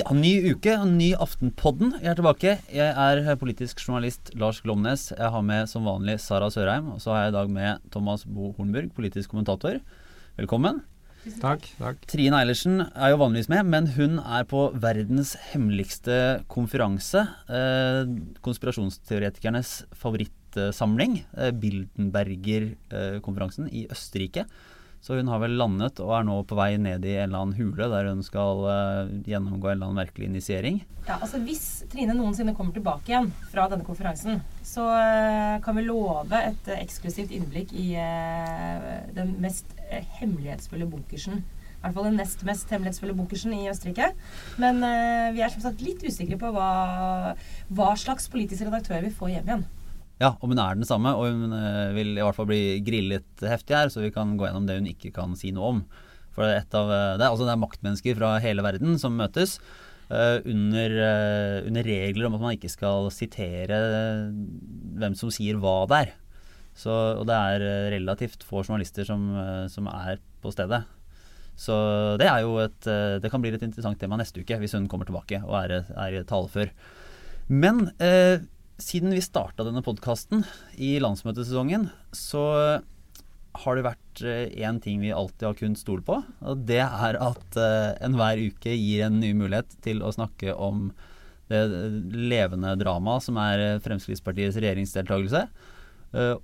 Ja, ny uke ny Aftenpodden. Jeg er tilbake. Jeg er politisk journalist Lars Glomnes. Jeg har med som vanlig Sara Sørheim. Og så har jeg i dag med Thomas Bo Hornburg, politisk kommentator. Velkommen. Takk, takk. Trine Eilertsen er jo vanligvis med, men hun er på verdens hemmeligste konferanse. Eh, konspirasjonsteoretikernes favorittsamling, eh, Bildenberger-konferansen i Østerrike. Så hun har vel landet og er nå på vei ned i en eller annen hule der hun skal uh, gjennomgå en eller annen merkelig initiering. Ja, altså Hvis Trine noensinne kommer tilbake igjen fra denne konferansen, så uh, kan vi love et uh, eksklusivt innblikk i den mest hemmelighetsfulle bunkersen. I hvert fall den nest mest hemmelighetsfulle bunkersen i Østerrike. Men vi er som sagt litt usikre på hva, hva slags politisk redaktør vi får hjem igjen. Ja, om hun er den samme, og hun uh, vil i hvert fall bli grillet heftig her, så vi kan gå gjennom det hun ikke kan si noe om. For det er, av, eh, det er, altså det er maktmennesker fra hele verden som møtes uh, under, under, regler om at man ikke skal sitere hvem som sier hva der. Så, og det er relativt få journalister som, som, er på stedet. Så det er jo et Det kan bli et interessant tema neste uke, hvis hun kommer tilbake og er, er talefør. Men siden vi starta denne podkasten i landsmøtesesongen, så har det vært én eh, ting vi alltid har kunnet stole på. Og det er at uh, enhver uke gir en ny mulighet til å snakke om det levende dramaet som er Fremskrittspartiets regjeringsdeltakelse.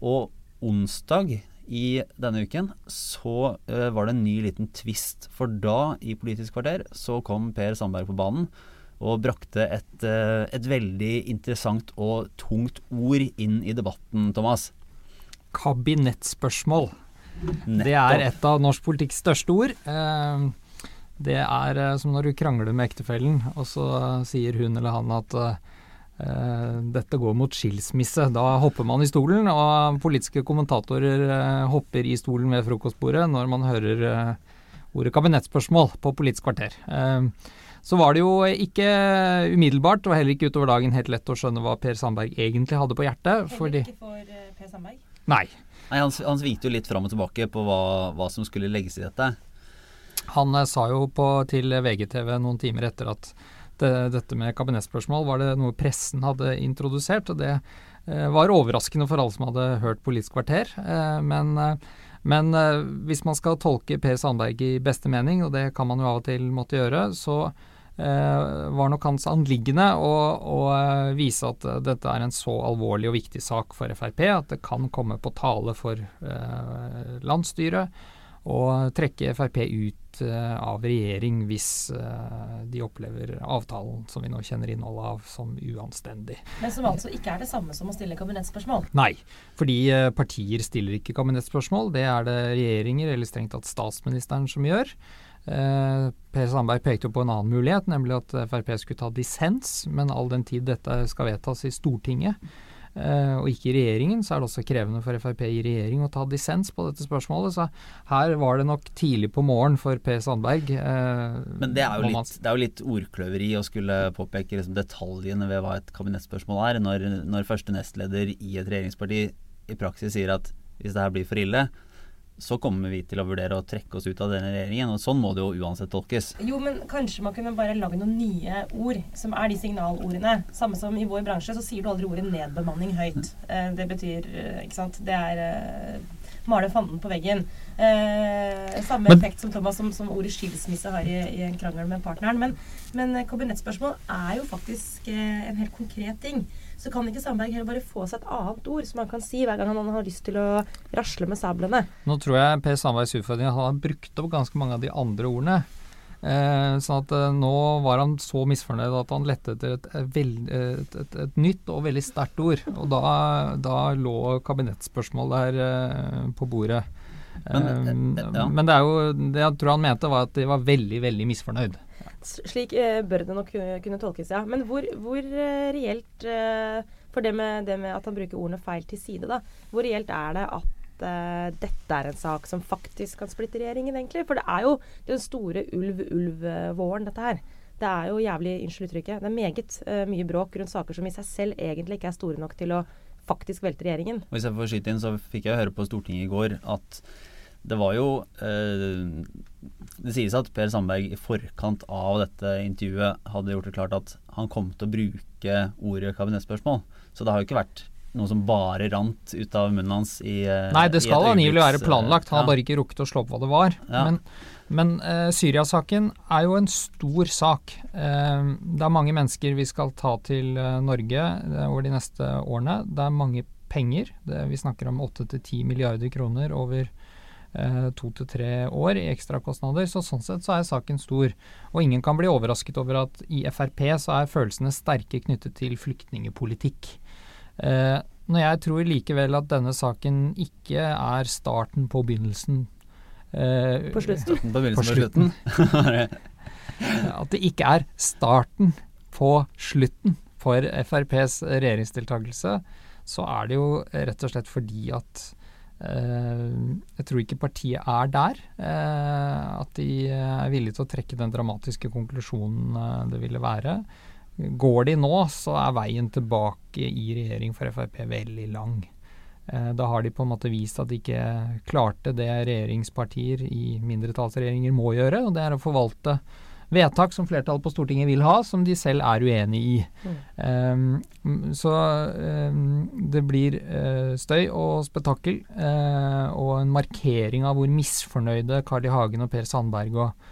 Og onsdag i denne uken så var det en ny liten twist. For da, i Politisk kvarter, så kom Per Sandberg på banen og brakte et, eh, et, veldig interessant og tungt ord inn i debatten, Thomas. Kabinettspørsmål. Nettopp. Det er et av norsk politikks største ord. Eh, det er eh, som når du krangler med ektefellen, og så sier hun eller han at dette går mot skilsmisse. Da hopper man i stolen, og politiske kommentatorer hopper i stolen ved frokostbordet når man hører ordet kabinettspørsmål på Politisk kvarter. Så var det jo ikke umiddelbart, og heller ikke utover dagen, helt lett å skjønne hva Per Sandberg egentlig hadde på hjertet. Heller fordi... ikke for uh, Per Sandberg? Nei. Nei han, han svingte jo litt fram og tilbake på hva, hva som skulle legges i dette. Han uh, sa jo på, til VGTV noen timer etter at det, dette med kabinettspørsmål var det noe pressen hadde introdusert. og det eh, var overraskende for alle som hadde hørt Politisk kvarter. men men eh, hvis man skal tolke Per Sandberg i beste mening, og det kan man jo av og til måtte gjøre, så Eh, var nok hans anliggende å, å, eh, vise at eh, dette er en så alvorlig og viktig sak for Frp at det kan komme på tale for eh, landsstyret å trekke Frp ut eh, av regjering hvis eh, de opplever avtalen som vi nå kjenner innholdet av, som uanstendig. Men som altså ikke er det samme som å stille kabinettspørsmål? Nei, fordi partier stiller ikke kabinettspørsmål. Det er det regjeringer, eller strengt tatt statsministeren, som gjør. Eh, per Sandberg pekte jo på en annen mulighet, nemlig at Frp skulle ta dissens. Men all den tid dette skal vedtas i Stortinget, eh, og ikke i regjeringen, så er det også krevende for Frp i regjering å ta dissens på dette spørsmålet. Så her var det nok tidlig på morgen for Per Sandberg. Eh, men det er, jo litt, det er jo litt ordkløveri å skulle påpeke liksom detaljene ved hva et kabinettspørsmål er, når, når første nestleder i et regjeringsparti i praksis sier at hvis det her blir for ille, så kommer vi til å vurdere å trekke oss ut av denne regjeringen. Og sånn må det jo uansett tolkes. Jo, men kanskje man kunne bare lage noen nye ord, som er de signalordene. Samme som i vår bransje, så sier du aldri ordet nedbemanning høyt. Eh, det betyr, eh, ikke sant Det er eh, male fanden på veggen. Eh, samme men, effekt som Thomas som, som ordet skilsmisse har i, i, en krangel med partneren. Men, men kabinettspørsmål er jo faktisk eh, en helt konkret ting. Så kan ikke Sandberg heller bare få seg et annet ord som han kan si hver gang han har lyst til å rasle med sablene. Nå tror jeg Per Sandbergs utfordring han har brukt opp ganske mange av de andre ordene. Eh, sånn at eh, nå var han så misfornøyd at han lette etter et, et, et, et, et nytt og veldig sterkt ord. Og da, da lå kabinettspørsmål der eh, på bordet. Men, eh, eh, ja. men, det er jo det jeg tror han mente, var at de var veldig, veldig misfornøyd. Slik eh, bør det nok kunne tolkes, ja. Men hvor, hvor eh, reelt eh, For det med, det med, at han bruker ordene feil til side, da. Hvor reelt er det at uh, dette er en sak som faktisk kan splitte regjeringen, egentlig? For det er jo den store ulv-ulv-våren, dette her. Det er jo jævlig, unnskyld uttrykket, det er meget uh, mye bråk rundt saker som i seg selv egentlig ikke er store nok til å faktisk velte regjeringen. Og Hvis jeg får skyte inn, så fikk jeg høre på Stortinget i går at det var jo eh, Det sies at Per Sandberg i forkant av dette intervjuet hadde gjort det klart at han kom til å bruke ordet kabinettspørsmål. Så det har jo ikke vært noe som bare rant ut av munnen hans i eh, Nei, det skal angivelig være planlagt. Han har ja. bare ikke rukket å slå opp hva det var. Ja. Men, men uh, Syria-saken er jo en stor sak. Uh, det er mange mennesker vi skal ta til uh, Norge over de neste årene. Det er mange penger. Det, vi snakker om 8-10 milliarder kroner over to til tre år i ekstrakostnader. Så sånn sett så er saken stor. Og ingen kan bli overrasket over at i Frp så er følelsene sterke knyttet til flyktningepolitikk. Eh, når jeg tror likevel at denne saken ikke er starten på begynnelsen eh, På slutten. På begynnelsen På på slutten. At det ikke er starten på slutten for FrPs regjeringsdeltakelse, så er det jo rett og slett fordi at eh, jeg tror ikke partiet er der. eh, at de er villige til å trekke den dramatiske konklusjonen eh, det ville være. Går de nå, så er veien tilbake i regjering for Frp veldig lang. Eh, Da har de på en måte vist at de ikke klarte det regjeringspartier i mindretallsregjeringer må gjøre, og det er å forvalte vedtak som flertallet på Stortinget vil ha, som de selv er uenig i. Um, så um, det blir uh, støy og spetakkel, uh, og en markering av hvor misfornøyde Carl I. Hagen og Per Sandberg og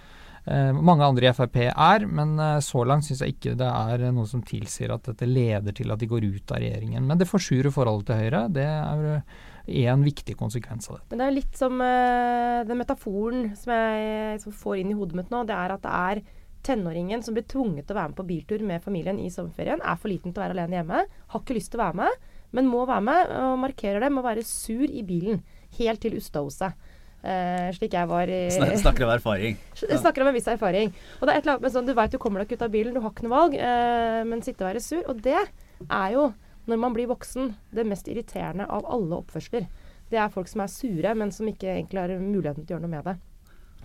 eh, mange andre i Frp er, men så langt syns jeg ikke det er noe som tilsier at dette leder til at de går ut av regjeringen. Men det forsurer forholdet til Høyre. Det er en viktig konsekvens av det. Men det er litt som uh, den metaforen som jeg som får inn i hodet mitt nå. Det er at det er tenåringen som blir tvunget til å være med på biltur med familien i sommerferien. Er for liten til å være alene hjemme. Har ikke lyst til å være med, men må være med. Og markerer det med å være sur i bilen helt til Ustadhuset. Uh, slik jeg var i Snakker om erfaring. Snakker om en viss erfaring. Og det er et eller annet med sånn, Du veit du kommer deg ikke ut av bilen, du har ikke noe valg, uh, men sitte og være sur. Og det er jo, når man blir voksen, det mest irriterende av alle oppførsler. Det er folk som er sure, men som ikke egentlig har muligheten til å gjøre noe med det.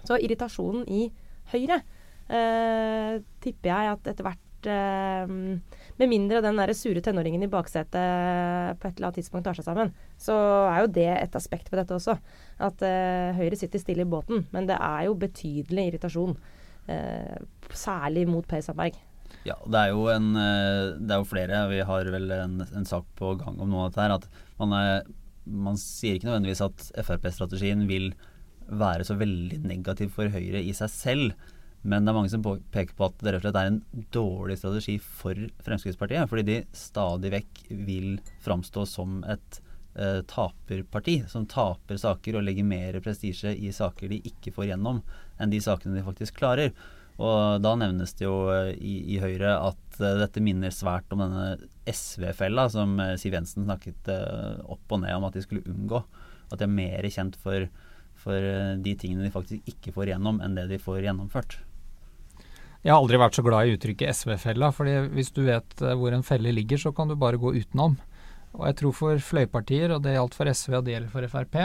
Så irritasjonen i Høyre eh, tipper jeg at etter hvert eh, Med mindre den der sure tenåringen i baksetet på et eller annet tidspunkt tar seg sammen, så er jo det et aspekt ved dette også. At eh, Høyre sitter stille i båten. Men det er jo betydelig irritasjon. Eh, særlig mot Per Sandberg. Ja, det er jo en eh, Det er jo flere. Vi har vel en, en sak på gang om noe av dette her. At man, er, man sier ikke nødvendigvis at Frp-strategien vil være så veldig negativ for Høyre i seg selv. Men det er mange som peker på at det rett og slett er en dårlig strategi for Fremskrittspartiet. Fordi de stadig vekk vil framstå som et eh, taperparti. Som taper saker og legger mer prestisje i saker de ikke får gjennom, enn de sakene de faktisk klarer. Og da nevnes det jo eh, i, i Høyre at eh, dette minner svært om denne SV-fella som eh, Siv Jensen snakket opp og ned om at de skulle unngå. At de er mer kjent for, for de tingene de faktisk ikke får igjennom, enn det de får gjennomført. Jeg har aldri vært så glad i uttrykket SV-fella, fordi hvis du vet hvor en felle ligger, så kan du bare gå utenom. Og jeg tror for fløypartier, og det gjaldt for SV og det gjelder for Frp,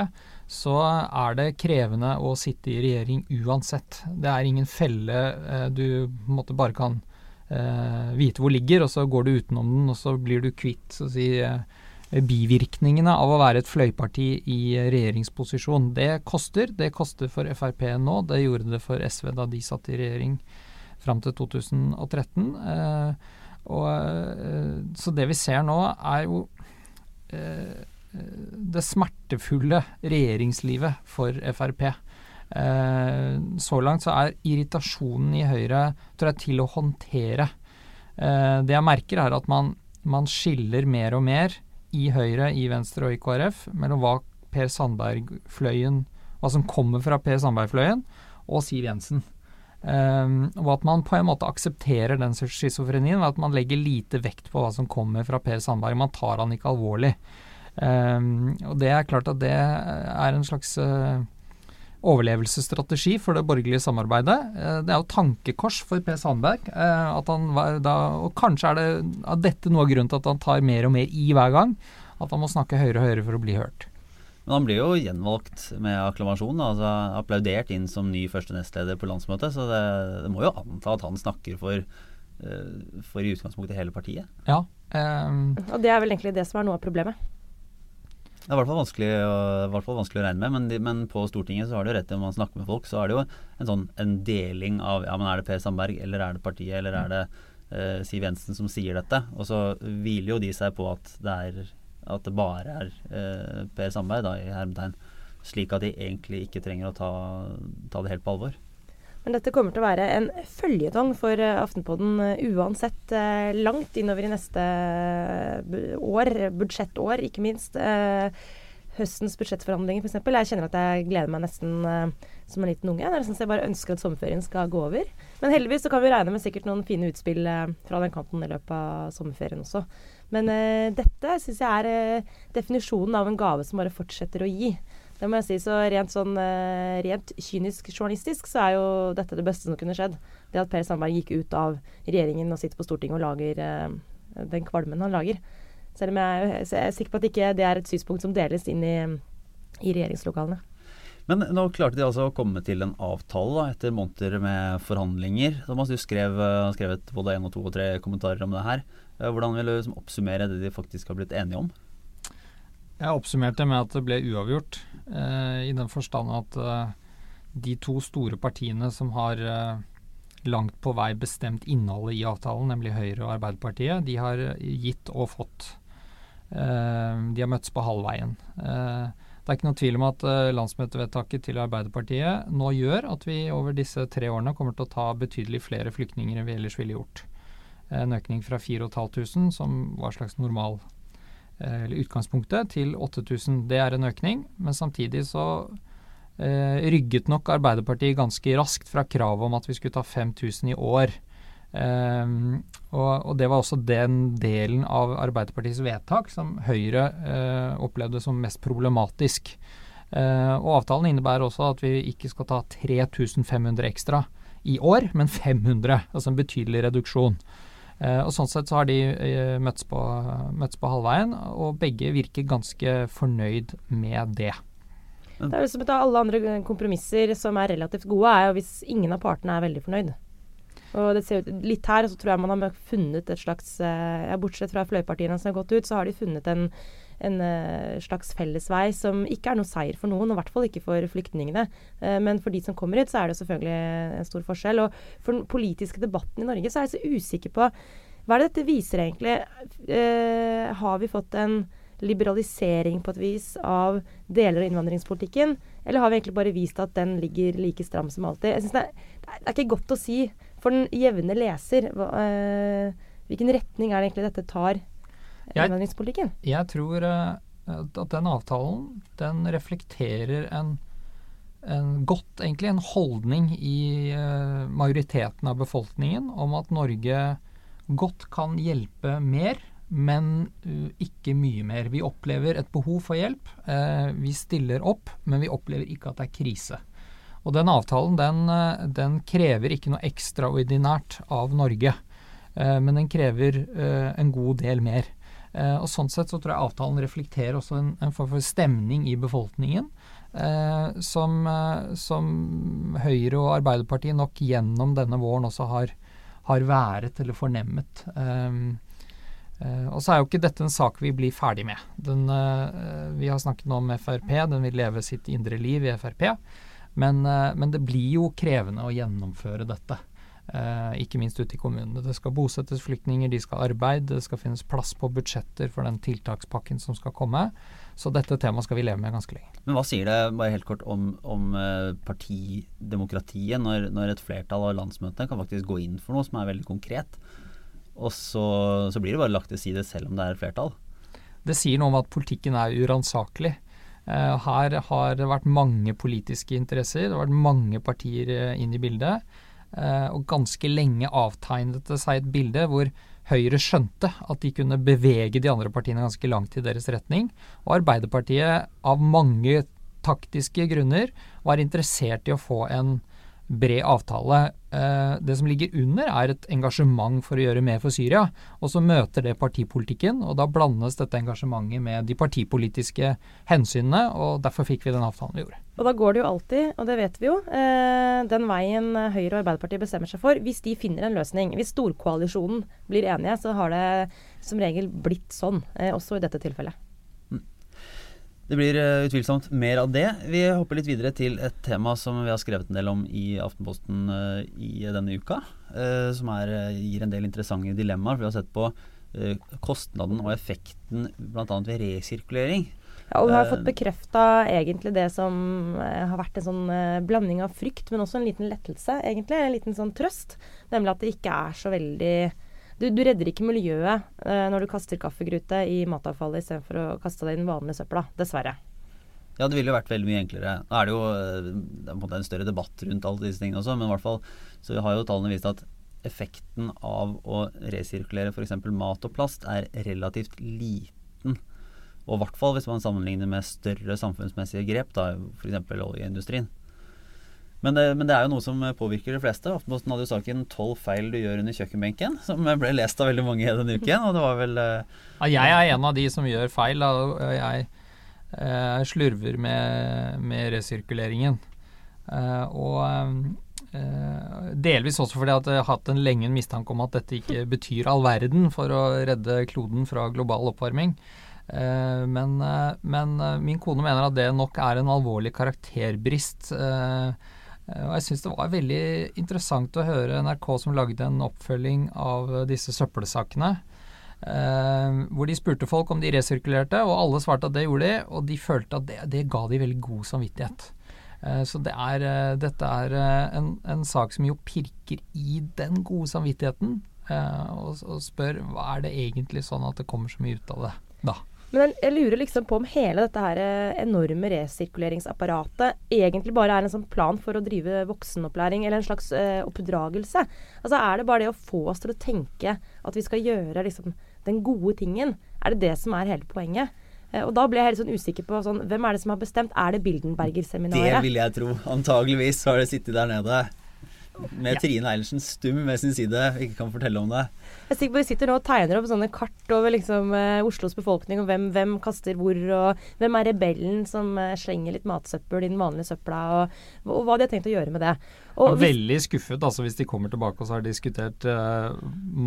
så er det krevende å sitte i regjering uansett. Det er ingen felle eh, du måtte bare kan eh, vite hvor ligger, og så går du utenom den, og så blir du kvitt så å si, eh, bivirkningene av å være et fløyparti i regjeringsposisjon. Det koster. Det koster for Frp nå. Det gjorde det for SV da de satt i regjering fram til 2013. Eh, og, eh, så det vi ser nå, er jo eh, det smertefulle regjeringslivet for Frp. Eh, så langt så er irritasjonen i Høyre tror jeg, til å håndtere. Eh, det jeg merker, er at man, man skiller mer og mer i Høyre, i Venstre og i KrF mellom hva Per Sandberg-fløyen Hva som kommer fra Per Sandberg-fløyen, og Siv Jensen. Eh, og at man på en måte aksepterer den schizofrenien, at man legger lite vekt på hva som kommer fra Per Sandberg. Man tar han ikke alvorlig. Um, og det er klart at det er en slags uh, overlevelsesstrategi for det borgerlige samarbeidet. Uh, det er jo tankekors for Per Sandberg. Uh, at han var da, og kanskje er det av dette noe av grunnen til at han tar mer og mer i hver gang. At han må snakke høyere og høyere for å bli hørt. Men han blir jo gjenvalgt med akklamasjon. Altså applaudert inn som ny første nestleder på landsmøtet. Så det, det må jo anta at han snakker for, eh, for i utgangspunktet hele partiet. Ja. Um, Og det er vel egentlig det som er noe av problemet. Det er i hvert fall vanskelig, fall vanskelig å regne med, men, de, men på Stortinget så har du rett til når man snakker med folk, så er det jo en sånn en deling av ja, men er det Per Sandberg, eller er det partiet, eller er det eh, Siv Jensen som sier dette? Og så hviler jo de seg på at det, er, at det bare er eh, Per Sandberg, da, i hermetegn. Slik at de egentlig ikke trenger å ta, ta det helt på alvor. Men dette kommer til å være en føljetong for eh, Aftenpodden eh, uansett eh, langt innover i neste år, budsjettår ikke minst. Høstens budsjettforhandlinger f.eks. Jeg kjenner at jeg gleder meg nesten som en liten unge. Nesten så jeg bare ønsker at sommerferien skal gå over. Men heldigvis så kan vi regne med sikkert noen fine utspill fra den kanten i løpet av sommerferien også. Men dette syns jeg er definisjonen av en gave som bare fortsetter å gi. Det må jeg si. Så rent sånn eh, rent kynisk journalistisk så er jo dette det beste som kunne skjedd. Det at Per Sandberg gikk ut av regjeringen og sitter på Stortinget og lager eh, den kvalmen han lager. Selv om jeg, så jeg er sikker på at ikke det er et synspunkt som deles inn i, i regjeringslokalene. Men nå klarte de altså å komme til en avtale da, etter måneder med forhandlinger. Thomas, du skrev, eh, skrevet både én og to og tre kommentarer om det her. Eh, Hvordan vil du liksom oppsummere det de faktisk har blitt enige om? Jeg oppsummerte med at det ble uavgjort, eh, i den forstand at eh, de to store partiene som har eh, langt på vei bestemt innholdet i avtalen, nemlig Høyre og Arbeiderpartiet, de har eh, gitt og fått. Eh, de har møttes på halvveien. Eh, det er ikke noe tvil om at landsmøtevedtaket til Arbeiderpartiet nå gjør at vi over disse tre årene kommer til å ta betydelig flere flyktninger enn vi ellers ville gjort. En økning fra 4500, som var slags normal eller utgangspunktet, til 8000. Det er en økning, men samtidig så eh, rygget nok Arbeiderpartiet ganske raskt fra kravet om at vi skulle ta 5000 i år. Ehm, og, og det var også den delen av Arbeiderpartiets vedtak som Høyre eh, opplevde som mest problematisk. Eh, og avtalen innebærer også at vi ikke skal ta 3500 ekstra i år, men 500. Altså en betydelig reduksjon. Eh, og Sånn sett så har de eh, møttes, på, møttes på halvveien, og begge virker ganske fornøyd med det. Det er jo som at alle andre kompromisser som er relativt gode, er jo hvis ingen av partene er veldig fornøyd. Og det ser ut, Litt her så tror jeg man har funnet et slags eh, ja, Bortsett fra fløypartiene som har gått ut, så har de funnet en, en eh, slags fellesvei som ikke er noe seier for noen, og i hvert fall ikke for flyktningene. Eh, men for de som kommer hit, så er det selvfølgelig en stor forskjell. Og for den politiske debatten i Norge så er jeg så usikker på hva er det dette viser egentlig. Eh, har vi fått en liberalisering på et vis av deler av innvandringspolitikken? Eller har vi egentlig bare vist at den ligger like stram som alltid? Jeg synes det, er, det er ikke godt å si for den jevne leser hva, hvilken retning er det egentlig dette tar innvandringspolitikken? Jeg tror eh, at den avtalen den reflekterer en, en godt, egentlig en holdning i eh, majoriteten av befolkningen om at Norge godt kan hjelpe mer, men uh, ikke mye mer. Vi opplever et behov for hjelp. eh, vi stiller opp, men vi opplever ikke at det er krise. Og den avtalen den, eh, den krever ikke noe ekstraordinært av Norge, eh, men den krever eh, en god del mer. Eh, og Sånn sett så tror jeg avtalen reflekterer også en, en form for stemning i befolkningen. Eh, som, eh, som Høyre og Arbeiderpartiet nok gjennom denne våren også har, har været eller fornemmet. Eh, eh, og så er jo ikke dette en sak vi blir ferdig med. Den, eh, vi har snakket nå om Frp, den vil leve sitt indre liv i Frp. Men, men det blir jo krevende å gjennomføre dette. Eh, ikke minst ute i kommunene. Det skal bosettes flyktninger, de skal arbeide, det skal finnes plass på budsjetter for den tiltakspakken som skal komme. Så dette temaet skal vi leve med ganske lenge. Men hva sier det bare helt kort om, om eh, partidemokratiet når, når et flertall av landsmøtene kan faktisk gå inn for noe som er veldig konkret, og så, så blir det bare lagt til side selv om det er et flertall? Det sier noe om at politikken er uransakelig. Eh, her har det vært mange politiske interesser, det har vært mange partier eh, inn i bildet. Eh, og ganske lenge avtegnet det seg et bilde hvor Høyre skjønte at de kunne bevege de andre partiene ganske langt i deres retning. Og Arbeiderpartiet, av mange taktiske grunner, var interessert i å få en bred avtale. Eh, det som ligger under, er et engasjement for å gjøre mer for Syria. Og så møter det partipolitikken, og da blandes dette engasjementet med de partipolitiske hensynene, og derfor fikk vi den avtalen vi gjorde. Og da går det jo alltid, og det vet vi jo, eh, den veien Høyre og Arbeiderpartiet bestemmer seg for, hvis de finner en løsning. Hvis storkoalisjonen blir enige, så har det som regel blitt sånn, eh, også i dette tilfellet. Det blir uh, utvilsomt mer av det. Vi hopper litt videre til et tema som vi har skrevet en del om i Aftenposten uh, i denne uka. Uh, som er, gir en del interessante dilemmaer. For vi har sett på kostnaden og effekten bl.a. ved resirkulering. Ja, og vi har fått bekrefta egentlig det som har vært en sånn blanding av frykt, men også en liten lettelse, egentlig. En liten sånn trøst. Nemlig at det ikke er så veldig du, du, redder ikke miljøet eh, når du kaster kaffegrute i matavfallet istedenfor å kaste det i den vanlige søpla. Dessverre. Ja, det ville jo vært veldig mye enklere. Nå er det jo eh, det er en, en større debatt rundt alle disse tingene også, men i hvert fall så har jo tallene vist at effekten av å resirkulere f.eks. mat og plast er relativt liten. Og i hvert fall hvis man sammenligner med større samfunnsmessige grep, da f.eks. oljeindustrien. Men det, men det, er jo noe som påvirker de fleste. Aftenposten hadde jo saken 'Tolv feil du gjør under kjøkkenbenken', som ble lest av veldig mange denne uken. Og det var vel uh... ja, Jeg er en av de som gjør feil. Da. Jeg uh, slurver med, med resirkuleringen. Uh, og delvis også fordi at jeg har hatt en lenge en mistanke om at dette ikke betyr all verden for å redde kloden fra global oppvarming. Men, men, min kone mener at det nok er en alvorlig karakterbrist. Eh, og jeg syns det var veldig interessant å høre NRK som lagde en oppfølging av disse søppelsakene. Uh, hvor de spurte folk om de resirkulerte, og alle svarte at det gjorde de. Og de følte at det, det ga de veldig god samvittighet. Uh, så det er, uh, dette er eh, en, en, sak som jo pirker i den gode samvittigheten. Eh, og, og spør hva er det egentlig sånn at det kommer så mye ut av det da. Men jeg, lurer liksom på om hele dette her eh, enorme resirkuleringsapparatet egentlig bare er en sånn plan for å drive voksenopplæring, eller en slags eh, oppdragelse. Altså Er det bare det å få oss til å tenke at vi skal gjøre liksom, den gode tingen? Er det det som er hele poenget? Uh, og da ble jeg helt sånn usikker på sånn, hvem er det som har bestemt. Er det Bildenberger-seminaret? Det vil jeg tro. Antageligvis har det sittet der nede med ja. Trine Eilertsen stum ved sin side ikke kan fortelle om det. Jeg De sitter nå og tegner opp sånne kart over liksom, uh, Oslos befolkning, og hvem, hvem, kaster hvor, og hvem er rebellen som uh, slenger litt matsøppel i den vanlige søpla, og, og, hva de har tenkt å gjøre med det. Og, ja, veldig skuffet altså, hvis de kommer tilbake og så har diskutert uh,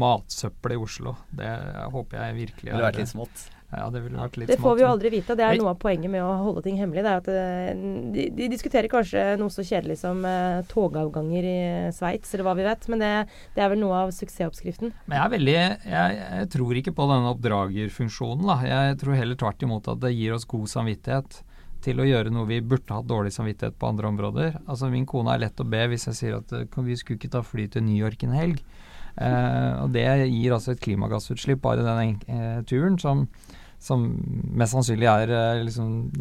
matsøppel i Oslo. Det håper jeg virkelig er Det vært litt smått. Ja, Det ville vært litt Det får vi jo aldri vite. Det er noe av poenget med å holde ting hemmelig. Det er at de, de diskuterer kanskje noe så kjedelig som uh, togavganger i Sveits, eller hva vi vet. Men det, det, er vel noe av suksessoppskriften. Men jeg er veldig jeg, jeg tror ikke på denne oppdragerfunksjonen. Da. Jeg tror heller tvert imot at det gir oss god samvittighet til å gjøre noe vi burde hatt dårlig samvittighet på andre områder. Altså Min kone er lett å be hvis jeg sier at eh, vi skulle ikke ta fly til New York en helg. Eh, og Det gir altså et klimagassutslipp bare den eh, turen som, som, mest sannsynlig er eh, liksom,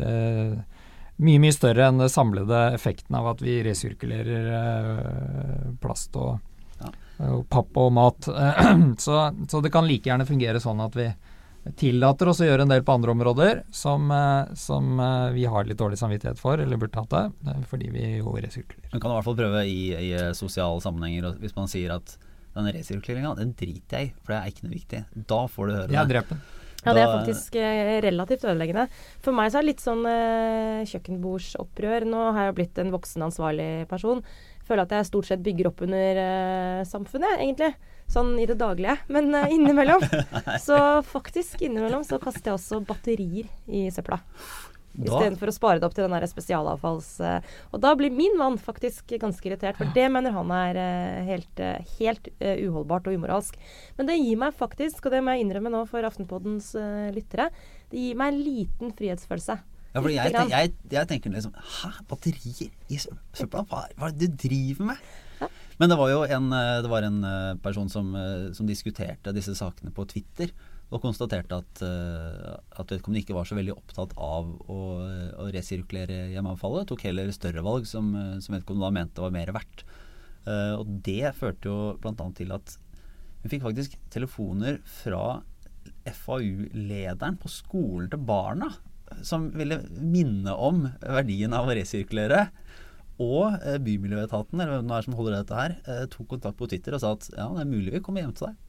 mye mye større enn den samlede effekten av at vi resirkulerer plast og, ja. og, papp og mat. så, så, det kan like gjerne fungere sånn at vi tillater oss å gjøre en del på andre områder som, som vi har litt dårlig samvittighet for, eller burde hatt det, fordi vi jo resirkulerer. Man kan i hvert fall prøve i, i sosiale sammenhenger, hvis man sier at den resirkuleringa, den driter jeg i, for det er ikke noe viktig. Da får du høre det. Ja, drepen. Ja, det er faktisk eh, relativt ødeleggende. For meg så er det litt sånn eh, kjøkkenbordsopprør. Nå har jeg blitt en voksen, ansvarlig person. Føler at jeg stort sett bygger opp under uh, samfunnet, egentlig. Sånn i det daglige. Men uh, innimellom, så faktisk innimellom så kaster jeg også batterier i søpla. Istedenfor å spare det opp til den der spesialavfalls... Uh, og da blir min mann faktisk ganske irritert, for det mener han er helt, helt uholdbart og umoralsk. Men det gir meg faktisk, og det må jeg innrømme nå for Aftenpoddens lyttere, det gir meg en liten frihetsfølelse. Ja, for jeg, jeg, jeg, tenker liksom Hæ? Batterier i søpla? Hva, hva er det du driver med? Ja. Men det var jo en, det var en person som, som diskuterte disse sakene på Twitter og konstaterte at, at vedkommende ikke var så veldig opptatt av å, å resirkulere hjemmeavfallet. Tok heller større valg som, eh, som vedkommende da mente var mer verdt. Og det førte jo bl.a. til at vi fikk faktisk telefoner fra FAU-lederen på skolen til barna som ville minne om verdien av å resirkulere. Og eh, Bymiljøetaten, eller hvem det er som holder dette her, eh, tok kontakt på Twitter og sa at ja, det er mulig vi kommer hjem til deg.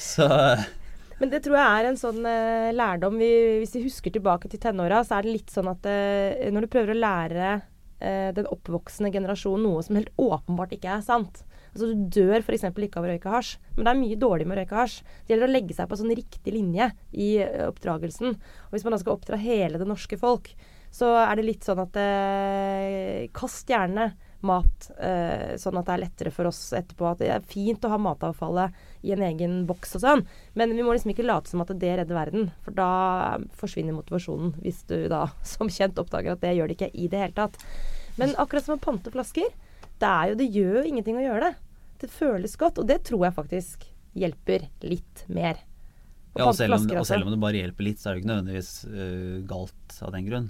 Så men det tror jeg er en sånn uh, lærdom vi, Hvis vi husker tilbake til tenåra, så er det litt sånn at uh, når du prøver å lære uh, den oppvoksende generasjonen noe som helt åpenbart ikke er sant, Altså Du dør f.eks. ikke av å røyke hasj, men det er mye dårlig med å røyke hasj. Det gjelder å legge seg på en sånn riktig linje i eh, oppdragelsen. Og Hvis man da skal oppdra hele det norske folk, så er det litt sånn at eh, Kast gjerne mat, eh, sånn at det er lettere for oss etterpå. At det er fint å ha matavfallet i en egen boks og sånn, men vi må liksom ikke late som at det redder verden. For da forsvinner motivasjonen, hvis du da som kjent oppdager at det gjør det ikke i det hele tatt. Men akkurat som å pante flasker, det, er jo, det gjør jo ingenting å gjøre det. Det føles godt, og det tror jeg faktisk hjelper litt mer. Ja, og selv, om, og selv, om, det bare hjelper litt, så er det ikke nødvendigvis uh, galt av den grunn.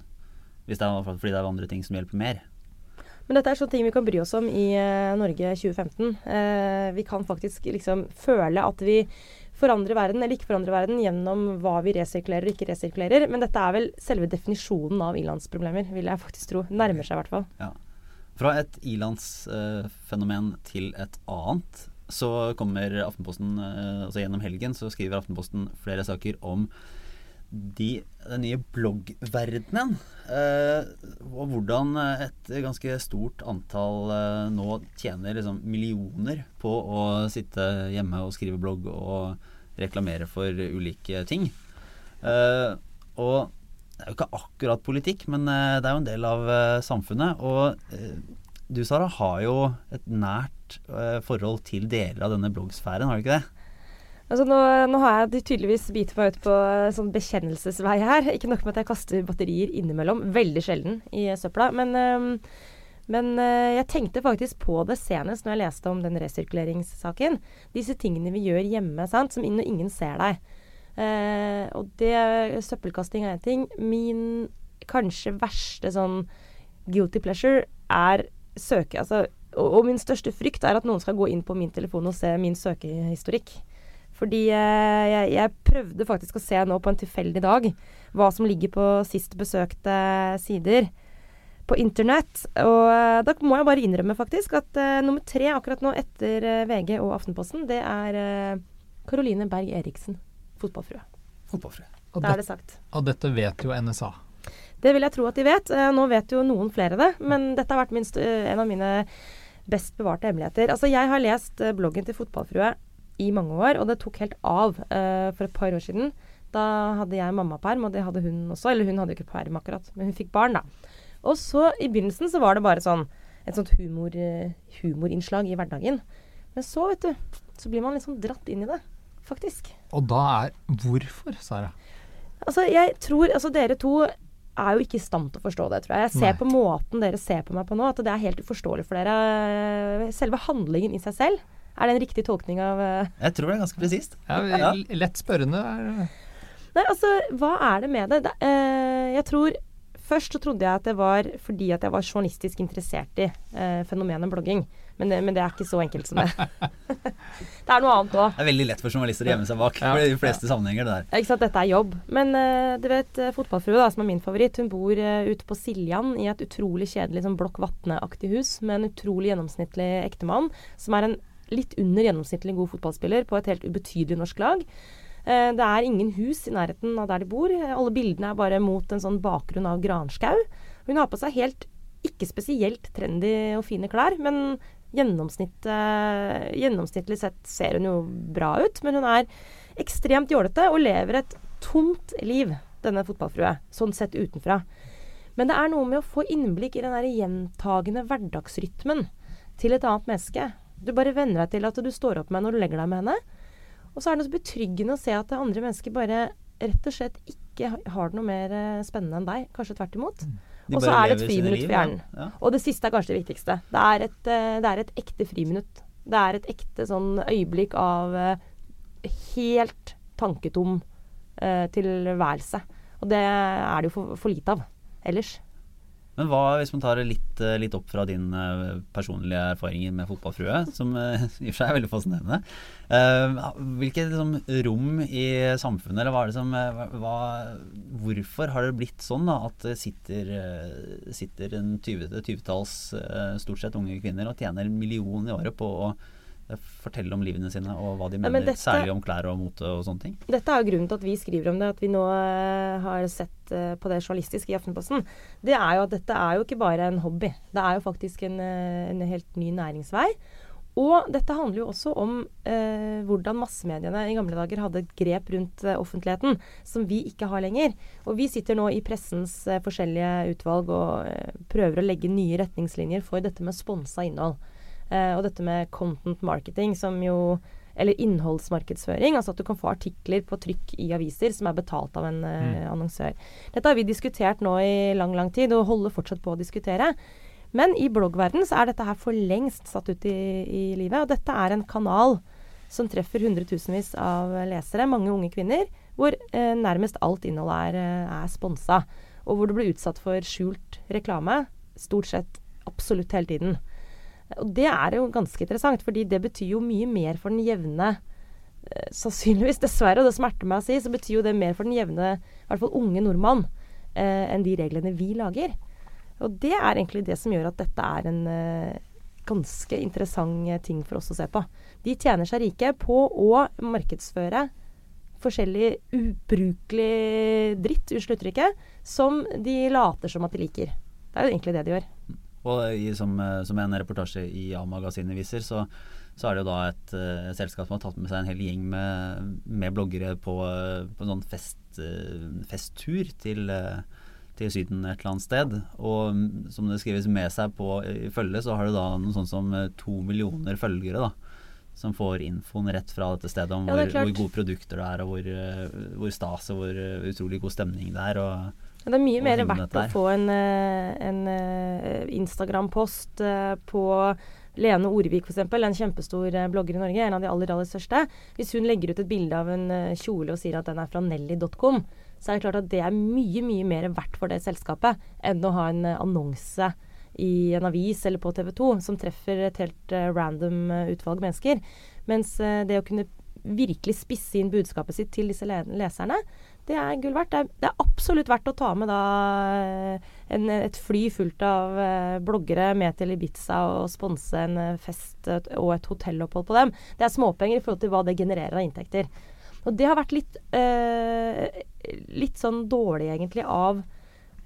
Hvis det er fordi det er andre ting som hjelper mer. Men dette er sånne ting vi kan bry oss om i uh, Norge 2015. Uh, eh, vi kan faktisk liksom føle at vi forandrer verden eller ikke forandrer verden gjennom hva vi resirkulerer og ikke resirkulerer. Men dette er vel selve definisjonen av ilandsproblemer, vil jeg faktisk tro. Nærmer seg i hvert fall. Ja. Fra et ilandsfenomen uh, til et annet så kommer Aftenposten uh, altså Gjennom helgen så skriver Aftenposten flere saker om de, den nye bloggverdenen. Uh, og hvordan et ganske stort antall uh, nå tjener liksom, millioner på å sitte hjemme og skrive blogg og reklamere for ulike ting. Uh, og det er jo ikke akkurat politikk, men eh, det er jo en del av eh, samfunnet. Og eh, du, Sara, har jo et nært forhold til deler av denne bloggsfæren, har du ikke det? Altså nå, nå, har jeg tydeligvis bitt meg ut på sånn bekjennelsesvei her. Ikke nok med at jeg kaster batterier innimellom, veldig sjelden, i søpla. Men, men jeg tenkte faktisk på det senest når jeg leste om den resirkuleringssaken. Disse tingene vi gjør hjemme, sant, som ingen ser deg. Eh, og det Søppelkasting er én ting. Min kanskje verste sånn guilty pleasure er søke... Altså, og, og, min største frykt er at noen skal gå inn på min telefon og se min søkehistorikk. Fordi eh, jeg, jeg, prøvde faktisk å se nå på en tilfeldig dag hva som ligger på sist besøkte sider på internett. Og eh, da må jeg bare innrømme faktisk at uh, nummer tre akkurat nå etter uh, VG og Aftenposten, det er Caroline Berg Eriksen fotballfrue. Fotballfrue. Er det sagt. Og dette vet jo NSA. Det vil jeg tro at de vet. Eh, nå vet jo noen flere det, men dette har vært minst, eh, en av mine best bevarte hemmeligheter. Altså, jeg har lest eh, bloggen til Fotballfrue i mange år, og det tok helt av uh, for et par år siden. Da hadde jeg mammaperm, og det hadde hun også. Eller hun hadde jo ikke perm akkurat, men hun fikk barn, da. Og så i begynnelsen så var det bare sånn et sånt humor, humorinnslag i hverdagen. Men så, vet du, så blir man liksom dratt inn i det faktisk. Og da er Hvorfor, Sara? Altså, jeg tror Altså, dere to er jo ikke i stand til å forstå det, tror jeg. Jeg ser Nei. på måten dere ser på meg på nå, at det er helt uforståelig for dere. Selve handlingen i seg selv. Er det en riktig tolkning av uh... Jeg tror det er ganske presist. Ja, ja. Lett spørrende. Er... Nei, altså, hva er det med det? det uh, jeg tror Først så trodde jeg at det var fordi at jeg var journalistisk interessert i uh, fenomenet blogging. Men det, men det, er ikke så enkelt som det. det er noe annet òg. Det er veldig lett for journalister å gjemme seg bak ja. for de fleste ja. sammenhenger. det der. Ikke sant, Dette er jobb. Men uh, du vet, uh, fotballfrue, da, som er min favoritt, hun bor uh, ute på Siljan i et utrolig kjedelig sånn Blokk Vatne-aktig hus med en utrolig gjennomsnittlig ektemann, som er en litt under gjennomsnittlig god fotballspiller på et helt ubetydelig norsk lag. Det er ingen hus i nærheten av der de bor. Alle bildene er bare mot en sånn bakgrunn av granskau. Hun har på seg helt ikke spesielt trendy og fine klær, men gjennomsnittlig sett ser hun jo bra ut, men hun er ekstremt jålete og lever et tomt liv, denne fotballfrue, sånn sett utenfra. Men det er noe med å få innblikk i den der gjentagende hverdagsrytmen til et annet menneske. Du bare venner deg til at du står opp med henne når du legger deg med henne. Og så er det så betryggende å se at andre mennesker bare rett og slett ikke har det noe mer eh, spennende enn deg. Kanskje tvert imot. Mm. Og så er det et friminutt for hjernen. Ja. Og det siste er kanskje det viktigste. Det er et, eh, det er et ekte friminutt. Det er et ekte sånn øyeblikk av uh, helt tanketom uh, tilværelse. Og det er det jo for, for lite av ellers. Men hva hvis man tar det litt, eh, litt opp fra din uh, personlige erfaringer med fotballfrue, som uh, i og for seg er veldig fascinerende. Hvilket liksom, rom i samfunnet, eller hva er det som hva, Hvorfor har det blitt sånn da, at det sitter, sitter en 20-talls stort sett unge kvinner og tjener en million i året på å fortelle om livene sine og hva de mener, ja, dette, særlig om klær og mote og sånne ting? Dette er jo grunnen til at vi skriver om det, at vi nå uh, har sett uh, på det journalistisk i Aftenposten. Det er jo at dette er jo ikke bare en hobby. Det er jo faktisk en, uh, en helt ny næringsvei. Og dette handler jo også om eh, hvordan massemediene i gamle dager hadde et grep rundt eh, offentligheten, som vi ikke har lenger. Og vi sitter nå i pressens eh, forskjellige utvalg og eh, prøver å legge nye retningslinjer for dette med sponsa innhold. Eh, og dette med content marketing, som jo eller innholdsmarkedsføring. Altså at du kan få artikler på trykk i aviser som er betalt av en eh, annonsør. Dette har vi diskutert nå i lang, lang tid, og holder fortsatt på å diskutere. Men i bloggverden så er dette her for lengst satt ut i, i livet. Og dette er en kanal som treffer hundretusenvis av lesere, mange unge kvinner, hvor eh, nærmest alt innholdet er, eh, er sponsa. Og hvor du blir utsatt for skjult reklame stort sett absolutt hele tiden. Og det er jo ganske interessant, fordi det betyr jo mye mer for den jevne eh, Sannsynligvis, dessverre, og det smerter meg å si, så betyr jo det mer for den jevne, i hvert fall unge nordmann, eh, enn de reglene vi lager. Og det er egentlig det som gjør at dette er en eh, ganske interessant ting for oss å se på. De tjener seg rike på å markedsføre forskjellig ubrukelig dritt, unnskyld uttrykket, som de later som at de liker. Det er jo egentlig det de gjør. Og i, som, eh, som, en reportasje i A-magasinet viser, så, så, er det jo da et uh, selskap som har tatt med seg en hel gjeng med, med bloggere på, på en sånn fest, uh, festtur til uh, til Syden et eller annet sted. Og mm, som det skrives med seg på i følge, så har du da noe sånt som eh, to millioner følgere. da som får infoen rett fra dette stedet om ja, hvor, hvor, gode produkter det er, og hvor, eh, hvor stas og hvor eh, utrolig god stemning det er. Og, det er mye mer verdt å få en, en Instagram-post på Lene Orvik f.eks., en kjempestor blogger i Norge, en av de aller, aller største. Hvis hun legger ut et bilde av en kjole og sier at den er fra Nelly.com, så er det klart at det er mye, mye mer verdt for det selskapet enn å ha en eh, annonse i en avis eller på TV 2 som treffer et helt random utvalg mennesker. Mens det å kunne virkelig spisse inn budskapet sitt til disse leserne, det er gull verdt. Det er, det er, absolutt verdt å ta med da en, et fly fullt av bloggere med til Ibiza og sponse en fest og et hotellopphold på dem. Det er småpenger i forhold til hva det genererer av inntekter. Og det har vært litt, eh, litt sånn dårlig, egentlig, av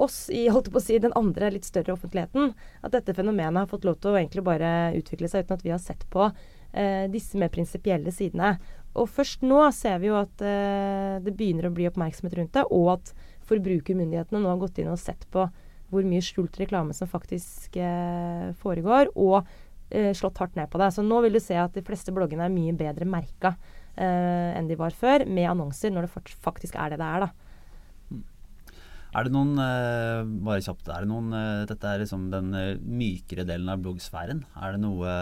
oss i holdt på å si, den andre litt større offentligheten. At dette fenomenet har fått lov til å egentlig bare utvikle seg uten at vi har sett på eh, disse mer prinsipielle sidene. Og først nå ser vi jo at eh, det begynner å bli oppmerksomhet rundt det, og at forbrukermyndighetene nå har gått inn og sett på hvor mye skjult reklame som faktisk eh, foregår, og eh, slått hardt ned på det. Så nå vil du se at de fleste bloggene er mye bedre merka eh, enn de var før, med annonser, når det faktisk er det det er. da. Er det noen eh, bare kjapt, er det noen, eh, Dette er liksom den mykere delen av bloggsfæren. Er det noe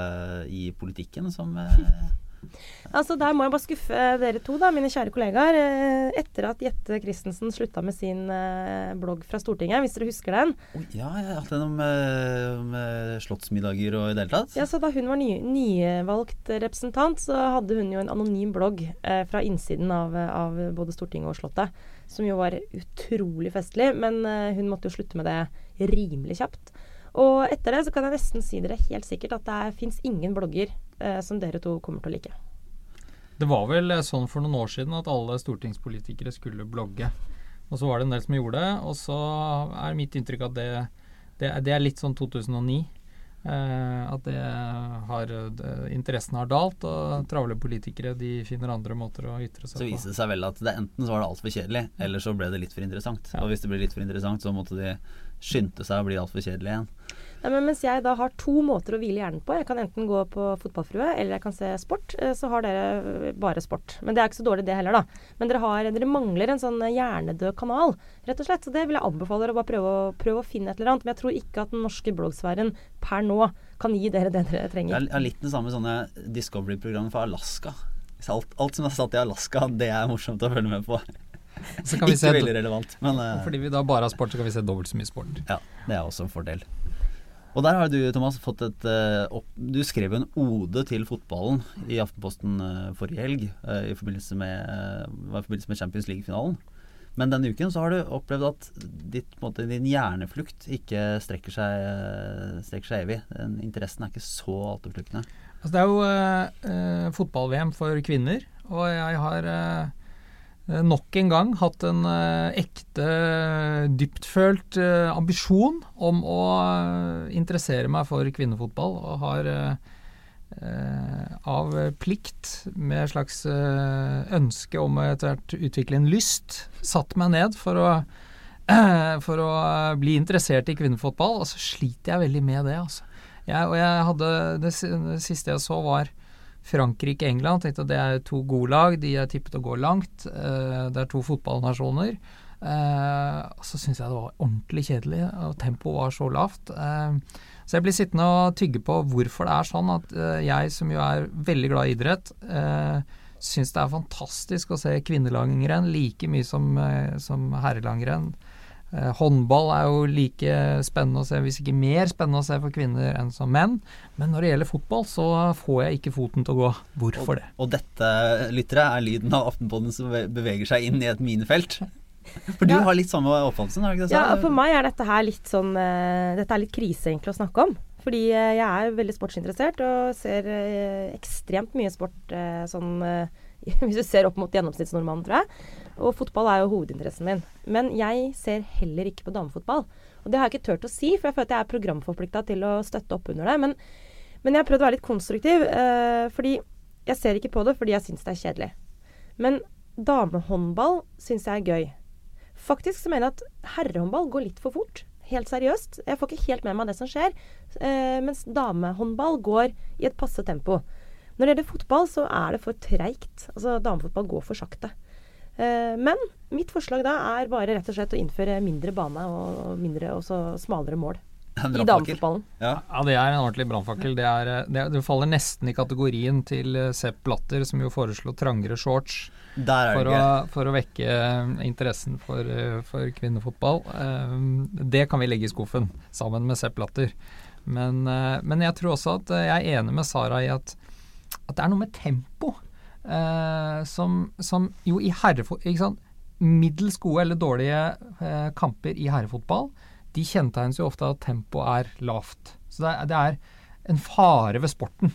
i politikken som Altså Der må jeg bare skuffe dere to, da, mine kjære kollegaer. Eh, etter at Jette Christensen slutta med sin eh, blogg fra Stortinget, hvis dere husker den. Oh, ja, jeg har hatt den om, eh, om slottsmiddager og i det hele tatt. Ja, så Da hun var ny, nyvalgt representant, så hadde hun jo en anonym blogg eh, fra innsiden av, av, både Stortinget og Slottet. Som jo var utrolig festlig, men eh, hun måtte jo slutte med det rimelig kjapt. Og etter det så kan jeg nesten si dere helt sikkert at det fins ingen blogger eh, som dere to kommer til å like. Det var vel eh, sånn for noen år siden at alle stortingspolitikere skulle blogge. Og så var det en del som gjorde det, og så er mitt inntrykk at det, det, det er litt sånn 2009. Eh, at det har det, interessen har dalt, og travle politikere de finner andre måter å ytre seg på. Så viste det seg vel at det enten så var det altfor kjedelig, eller så ble det litt for interessant. Ja. Og hvis det ble litt for interessant, så måtte de skynde seg å bli altfor kjedelig igjen. Nei, men mens jeg da har to måter å hvile hjernen på. Jeg kan enten gå på Fotballfrue eller jeg kan se sport. Eh, så har dere bare sport. Men det er ikke så dårlig det heller, da. Men dere, har, dere mangler en sånn hjernedød kanal, rett og slett. Så det vil jeg anbefale dere å bare prøve å, prøve å finne et eller annet. Men jeg tror ikke at den norske bloggsfæren per nå kan gi dere det dere trenger. Jeg har litt det samme sånne Discovery-program for Alaska. Alt, alt, som er satt i Alaska, det er morsomt å følge med på. ikke se, veldig relevant. Men, uh, fordi vi da bare har sport, så kan vi se dobbelt så mye sport. Ja, det er også en fordel. Og der har du, Thomas, fått et uh, opp, Du skrev en ode til fotballen i Aftenposten uh, forrige helg i forbindelse med, i forbindelse med Champions League-finalen. Men denne uken så har du opplevd at ditt, måte, din hjerneflukt ikke strekker seg, strekker seg evig. Den interessen er ikke så altoppslukende. Altså, det er jo fotball-VM for kvinner, og jeg har Eh, nok en gang hatt en uh, ekte, dyptfølt uh, ambisjon om å interessere meg for kvinnefotball. Og har eh, av plikt, med slags eh, ønske om å etter hvert utvikle en lyst, satt meg ned for å, for å bli interessert i kvinnefotball, og så sliter jeg veldig med det. altså. Jeg, og jeg hadde, det siste jeg så, var Frankrike-England. Tenkte at det er to gode lag, de er tippet å gå langt. Eh, det er to fotballnasjoner. Eh, så syns jeg det var ordentlig kjedelig, og tempoet var så lavt. Eh, så jeg blir sittende og tygge på hvorfor det er sånn at jeg, som jo er veldig glad i idrett, syns det er fantastisk å se kvinnelangrenn like mye som, som herrelangrenn. Eh, håndball er jo like spennende å se, hvis ikke mer spennende å se for kvinner enn som menn. Men når det gjelder fotball, så får jeg ikke foten til å gå. Hvorfor det? Og, og dette, lyttere, er lyden av Aftenpodden som beveger seg inn i et minefelt. For du ja. har litt samme oppfattelsen, har du ikke det? Ja, for meg er dette her litt sånn uh, Dette er litt krise egentlig å snakke om. Fordi uh, jeg er veldig sportsinteressert og ser uh, ekstremt mye sport sånn Hvis du ser opp mot gjennomsnittsnordmannen, tror jeg. Og fotball er jo hovedinteressen min. Men jeg ser heller ikke på damefotball. Og det har jeg ikke turt å si, for jeg føler at jeg er programforplikta til å støtte opp under det. Men, men jeg har prøvd å være litt konstruktiv, eh, fordi jeg ser ikke på det fordi jeg syns det er kjedelig. Men damehåndball syns jeg er gøy. Faktisk så mener jeg at herrehåndball går litt for fort. Helt seriøst. Jeg får ikke helt med meg det som skjer. Eh, mens damehåndball går i et passe tempo. Når det gjelder fotball, så er det for treigt. Altså, damefotball går for sakte. Eh, men mitt forslag da er bare rett og slett å innføre mindre bane og mindre, også smalere mål. I damefotballen. Ja. ja. det er en ordentlig brannfakkel. Det, det, det, faller nesten i kategorien til eh, Sepp Blatter, som jo foreslo trangere shorts for å, for, å, vekke eh, interessen for, for, kvinnefotball. Det kan vi legge i skuffen, sammen med Sepp Blatter. Men, men jeg tror også at jeg er enig med Sara i at, at det er noe med tempo eh, som, som, jo i herrefotball Middels gode eller dårlige eh, kamper i herrefotball, de kjennetegnes jo ofte av at tempoet er lavt. Så det er, det er, en fare ved sporten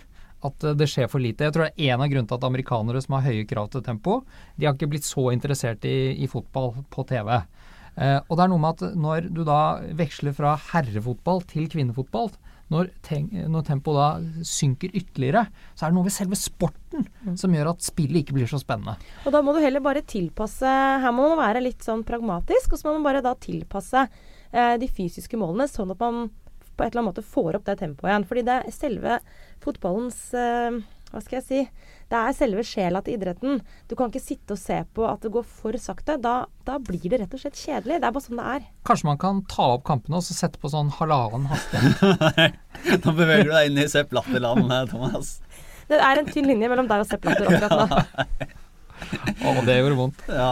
at eh, det skjer for lite. Jeg tror det er en av grunnene til at amerikanere som har høye krav til tempo, de har ikke blitt så interessert i, i fotball på TV. Eh, og det er noe med at når du da veksler fra herrefotball til kvinnefotball, når, når tempoet da synker ytterligere, så er det noe ved selve sporten mm. som gjør at spillet ikke blir så spennende. Og da må du heller bare tilpasse Her må man være litt sånn pragmatisk, og så må man bare da tilpasse eh, de fysiske målene, sånn at man på et eller annet måte får opp det tempoet igjen. Fordi det er selve fotballens eh, Hva skal jeg si det er selve sjela til idretten. Du kan ikke sitte og se på at det går for sakte. Da, da, blir det rett og slett kjedelig. Det er bare sånn det er. Kanskje man kan ta opp kampene og så sette på sånn halvannen hastighet. nå beveger du deg inn i Sepp Latter-land, Thomas. Det er en tynn linje mellom deg og Sepp Latter akkurat nå. Å, det gjorde vondt. Ja.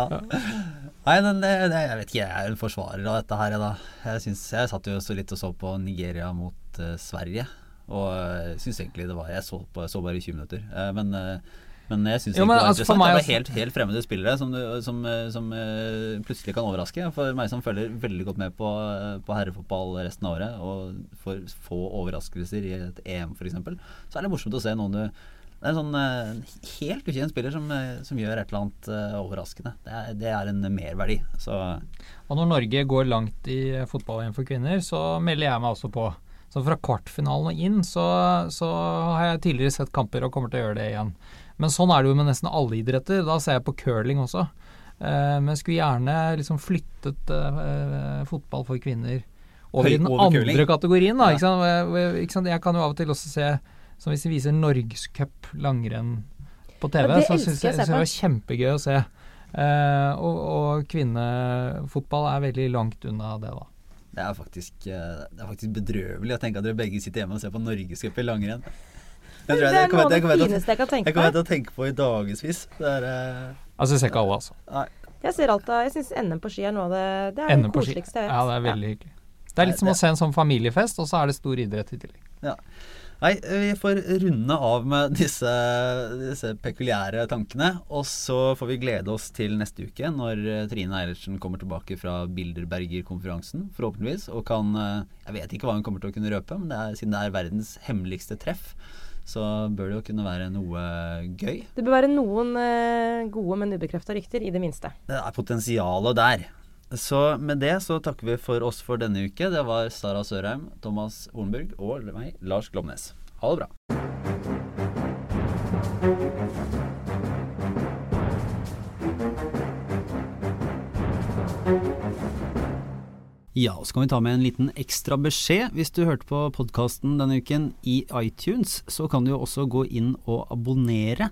Nei, men det, det, jeg vet ikke, jeg er en forsvarer av dette her, jeg da. Jeg, synes, jeg satt jo så litt og så på Nigeria mot uh, Sverige. Og jeg syns egentlig det var Jeg så, på, jeg så bare i 20 minutter. Eh, men, eh, men jeg syns det var altså, interessant. Det var helt, helt fremmede spillere som, som, som, eh, plutselig kan overraske. For meg som følger veldig godt med på, på herrefotball resten av året, og får få overraskelser i et EM f.eks., så er det morsomt å se noen du det er en sånn helt ukjent spiller som, som, gjør et eller annet overraskende. Det er, det er en merverdi. Så. Og når Norge går langt i fotball-EM for kvinner, så melder jeg meg også på. Så fra kvartfinalen og inn så, så, har jeg tidligere sett kamper og kommer til å gjøre det igjen. Men sånn er det jo med nesten alle idretter. Da ser jeg på curling også. Eh, men skulle gjerne liksom flyttet eh, fotball for kvinner over i den over andre curling. kategorien. Da, ja. ikke sant? Eh, ikke sant? Jeg kan jo av og til også se, som hvis vi viser Norgescup langrenn på TV, så syns jeg, jeg det var kjempegøy å se. Eh, og, og kvinnefotball er veldig langt unna det, da. Det er faktisk, eh, det er faktisk bedrøvelig å tenke at dere begge sitter hjemme og ser på Norgescup i langrenn. Det, det, er noe av det fineste jeg kan tenke på. Jeg kommer til å tenke på i dagevis. uh... Altså, jeg ser ikke alle, altså. Nei. Jeg ser alt av Jeg syns NM på ski er noe av det Det er det koseligste jeg vet. Ja, det er veldig ja. hyggelig. Det er litt som å se en sånn familiefest, og så er det stor idrett i tillegg. Ja. Nei, vi får runde av med disse, disse pekuliære tankene. Og så får vi glede oss til neste uke, når eh, Trine Eilertsen kommer tilbake fra Bilderberger-konferansen, forhåpentligvis. Og kan eh, Jeg vet ikke hva hun kommer til å kunne røpe, men det er, siden det er verdens hemmeligste treff, så bør det jo kunne være noe gøy. Det bør være noen gode, men ubekrefta rykter, i det minste. Det er potensialet der. Så med det så takker vi for oss for denne uke. Det var Sara Sørheim, Thomas Hornburg og meg, Lars Glomnes. Ha det bra. Ja, og så kan vi ta med en liten ekstra beskjed. Hvis du hørte på podkasten denne uken i iTunes, så kan du jo også gå inn og abonnere.